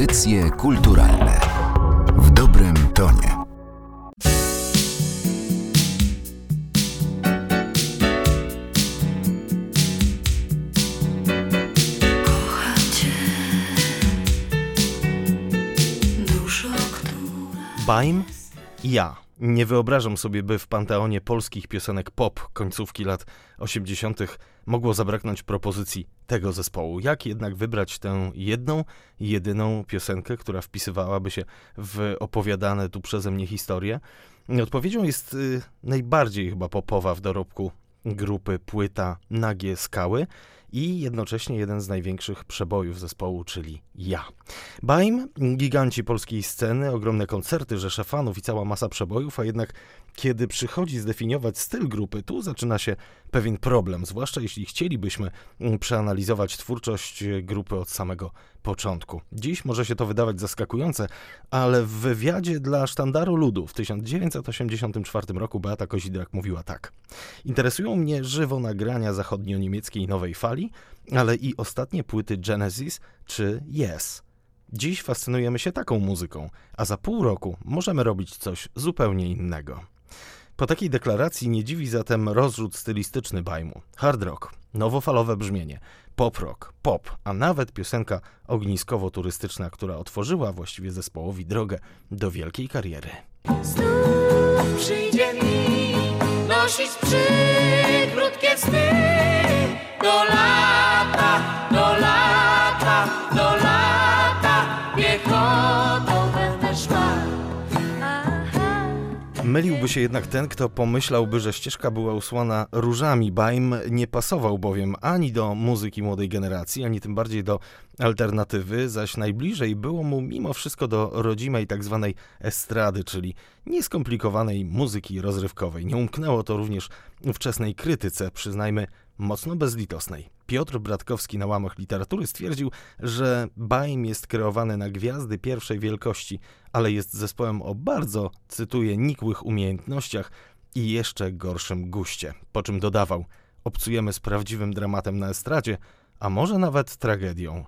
Audycje kulturalne w dobrym tonie. Baim i ja. Nie wyobrażam sobie, by w panteonie polskich piosenek pop końcówki lat 80. mogło zabraknąć propozycji tego zespołu. Jak jednak wybrać tę jedną, jedyną piosenkę, która wpisywałaby się w opowiadane tu przeze mnie historie? Odpowiedzią jest y, najbardziej chyba popowa w dorobku grupy płyta Nagie Skały i jednocześnie jeden z największych przebojów zespołu, czyli ja. Baim, giganci polskiej sceny, ogromne koncerty, rzesze fanów i cała masa przebojów, a jednak kiedy przychodzi zdefiniować styl grupy, tu zaczyna się pewien problem, zwłaszcza jeśli chcielibyśmy mm, przeanalizować twórczość grupy od samego początku. Dziś może się to wydawać zaskakujące, ale w wywiadzie dla Sztandaru Ludu w 1984 roku Beata Kozidrak mówiła tak. Interesują mnie żywo nagrania zachodnio-niemieckiej nowej fali, ale i ostatnie płyty Genesis czy Yes. Dziś fascynujemy się taką muzyką, a za pół roku możemy robić coś zupełnie innego. Po takiej deklaracji nie dziwi zatem rozrzut stylistyczny Bajmu. Hard rock, nowofalowe brzmienie, pop rock, pop, a nawet piosenka ogniskowo-turystyczna, która otworzyła właściwie zespołowi drogę do wielkiej kariery. Znów przyjdzie Myliłby się jednak ten, kto pomyślałby, że ścieżka była usłana różami. Baim nie pasował bowiem ani do muzyki młodej generacji, ani tym bardziej do alternatywy, zaś najbliżej było mu mimo wszystko do rodzimej tak zwanej estrady, czyli nieskomplikowanej muzyki rozrywkowej. Nie umknęło to również ówczesnej krytyce, przyznajmy, mocno bezlitosnej. Piotr Bratkowski na łamach literatury stwierdził, że Baim jest kreowany na gwiazdy pierwszej wielkości, ale jest zespołem o bardzo, cytuję, nikłych umiejętnościach i jeszcze gorszym guście. Po czym dodawał, obcujemy z prawdziwym dramatem na estradzie, a może nawet tragedią.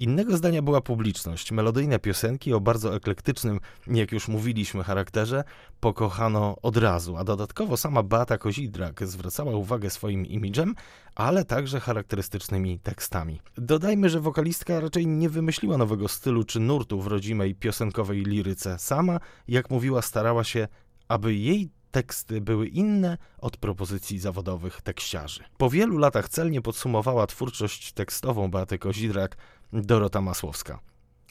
Innego zdania była publiczność. Melodyjne piosenki o bardzo eklektycznym, jak już mówiliśmy, charakterze pokochano od razu, a dodatkowo sama Beata Kozidrak zwracała uwagę swoim imidżem, ale także charakterystycznymi tekstami. Dodajmy, że wokalistka raczej nie wymyśliła nowego stylu czy nurtu w rodzimej piosenkowej liryce. Sama, jak mówiła, starała się, aby jej teksty były inne od propozycji zawodowych tekściarzy. Po wielu latach celnie podsumowała twórczość tekstową Beaty Kozidrak Dorota Masłowska.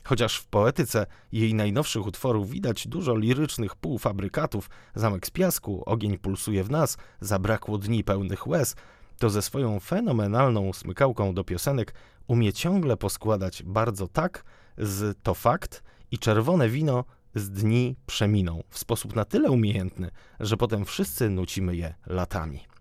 Chociaż w poetyce jej najnowszych utworów widać dużo lirycznych półfabrykatów, zamek z piasku, ogień pulsuje w nas, zabrakło dni pełnych łez, to ze swoją fenomenalną smykałką do piosenek umie ciągle poskładać bardzo tak z to fakt i czerwone wino z dni przeminą w sposób na tyle umiejętny, że potem wszyscy nucimy je latami.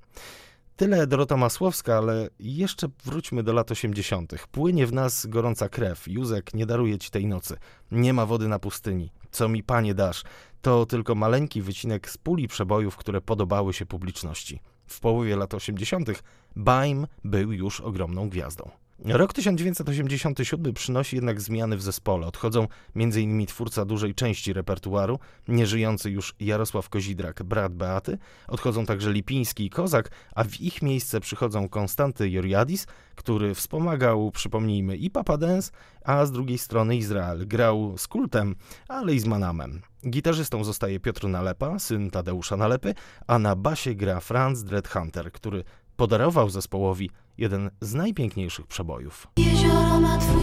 Tyle Dorota Masłowska, ale jeszcze wróćmy do lat 80. Płynie w nas gorąca krew. Józek nie daruje ci tej nocy. Nie ma wody na pustyni. Co mi panie dasz? To tylko maleńki wycinek z puli przebojów, które podobały się publiczności. W połowie lat 80. Baim był już ogromną gwiazdą. Rok 1987 przynosi jednak zmiany w zespole. Odchodzą m.in. twórca dużej części repertuaru, nieżyjący już Jarosław Kozidrak, brat Beaty. Odchodzą także Lipiński i Kozak, a w ich miejsce przychodzą Konstanty Joriadis, który wspomagał, przypomnijmy, i Papa Dance, a z drugiej strony Izrael. Grał z kultem, ale i z Manamem. Gitarzystą zostaje Piotr Nalepa, syn Tadeusza Nalepy, a na basie gra Franz Dreadhunter, który podarował zespołowi jeden z najpiękniejszych przebojów. Jezioro ma twój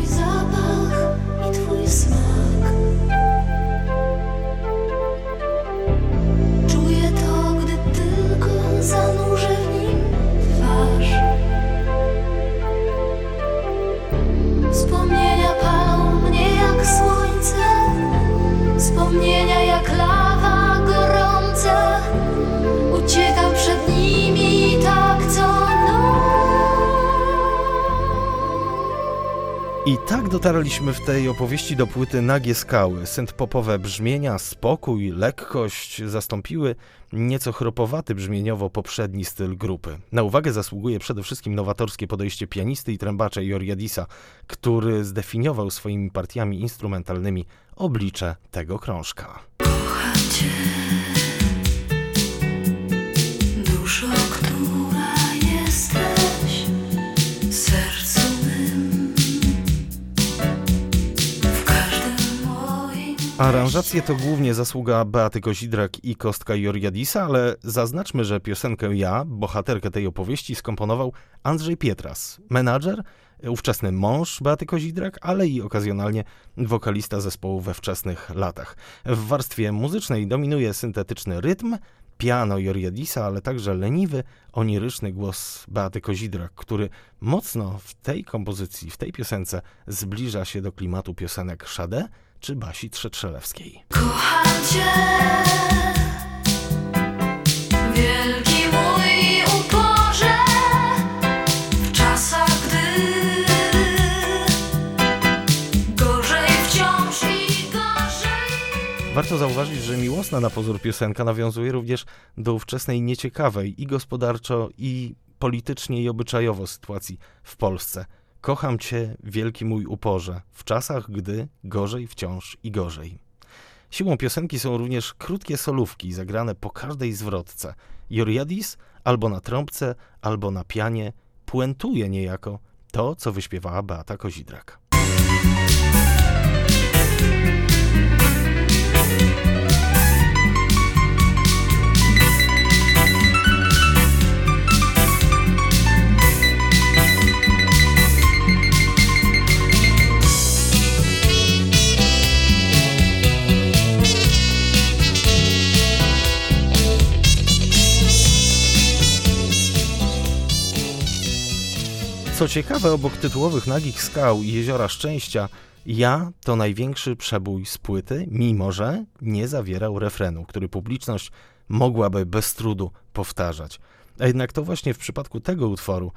I tak dotarliśmy w tej opowieści do płyty Nagie Skały. Synth-popowe brzmienia, spokój, lekkość zastąpiły nieco chropowaty brzmieniowo poprzedni styl grupy. Na uwagę zasługuje przede wszystkim nowatorskie podejście pianisty i trębacza Joriadisa, który zdefiniował swoimi partiami instrumentalnymi oblicze tego krążka. Aranżacje to głównie zasługa Beaty Kozidrak i Kostka Joriadisa, ale zaznaczmy, że piosenkę Ja, bohaterkę tej opowieści, skomponował Andrzej Pietras, menadżer, ówczesny mąż Beaty Kozidrak, ale i okazjonalnie wokalista zespołu we wczesnych latach. W warstwie muzycznej dominuje syntetyczny rytm, piano Joriadisa, ale także leniwy, oniryczny głos Beaty Kozidrak, który mocno w tej kompozycji, w tej piosence zbliża się do klimatu piosenek Sade czy Basi Trzetrzelewskiej. Kocham cię, Warto zauważyć, że miłosna na pozór piosenka nawiązuje również do ówczesnej nieciekawej i gospodarczo, i politycznie, i obyczajowo sytuacji w Polsce. Kocham cię, wielki mój uporze, w czasach, gdy gorzej wciąż i gorzej. Siłą piosenki są również krótkie solówki zagrane po każdej zwrotce. Joriadis albo na trąbce, albo na pianie puentuje niejako to, co wyśpiewała Beata Kozidrak. Co ciekawe, obok tytułowych Nagich Skał i Jeziora Szczęścia, ja to największy przebój z płyty, mimo że nie zawierał refrenu, który publiczność mogłaby bez trudu powtarzać. A jednak to właśnie w przypadku tego utworu,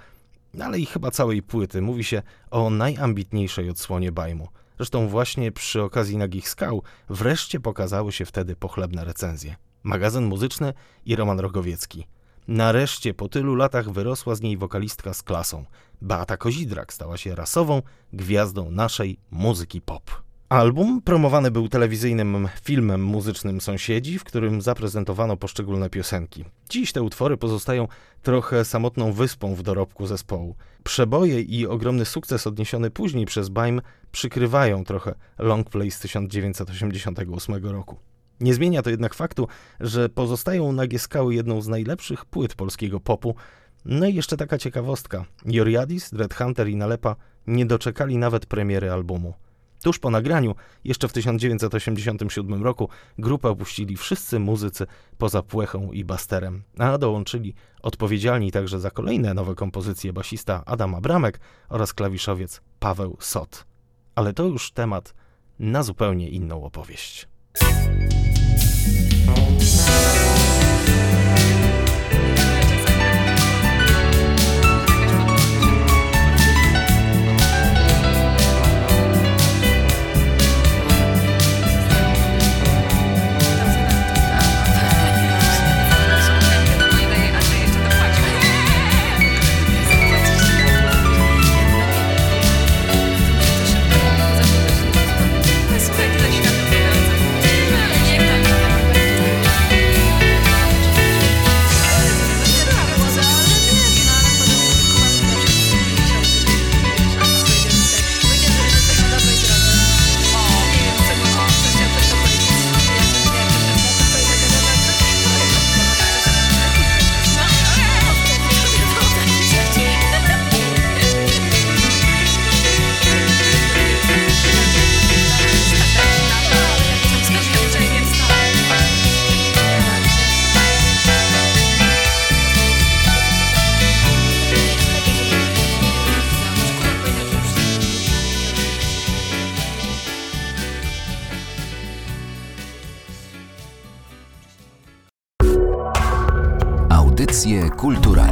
ale i chyba całej płyty, mówi się o najambitniejszej odsłonie Bajmu. Zresztą właśnie przy okazji Nagich Skał wreszcie pokazały się wtedy pochlebne recenzje. Magazyn muzyczny i Roman Rogowiecki. Nareszcie po tylu latach wyrosła z niej wokalistka z klasą. Beata Kozidrak stała się rasową gwiazdą naszej muzyki pop. Album promowany był telewizyjnym filmem muzycznym Sąsiedzi, w którym zaprezentowano poszczególne piosenki. Dziś te utwory pozostają trochę samotną wyspą w dorobku zespołu. Przeboje i ogromny sukces odniesiony później przez Baim przykrywają trochę longplay z 1988 roku. Nie zmienia to jednak faktu, że pozostają nagie skały jedną z najlepszych płyt polskiego popu. No i jeszcze taka ciekawostka. Joriadis, Dreadhunter i Nalepa nie doczekali nawet premiery albumu. Tuż po nagraniu, jeszcze w 1987 roku, grupę opuścili wszyscy muzycy poza Płechą i Basterem, a dołączyli odpowiedzialni także za kolejne nowe kompozycje basista Adam Abramek oraz klawiszowiec Paweł Sot. Ale to już temat na zupełnie inną opowieść. Audycje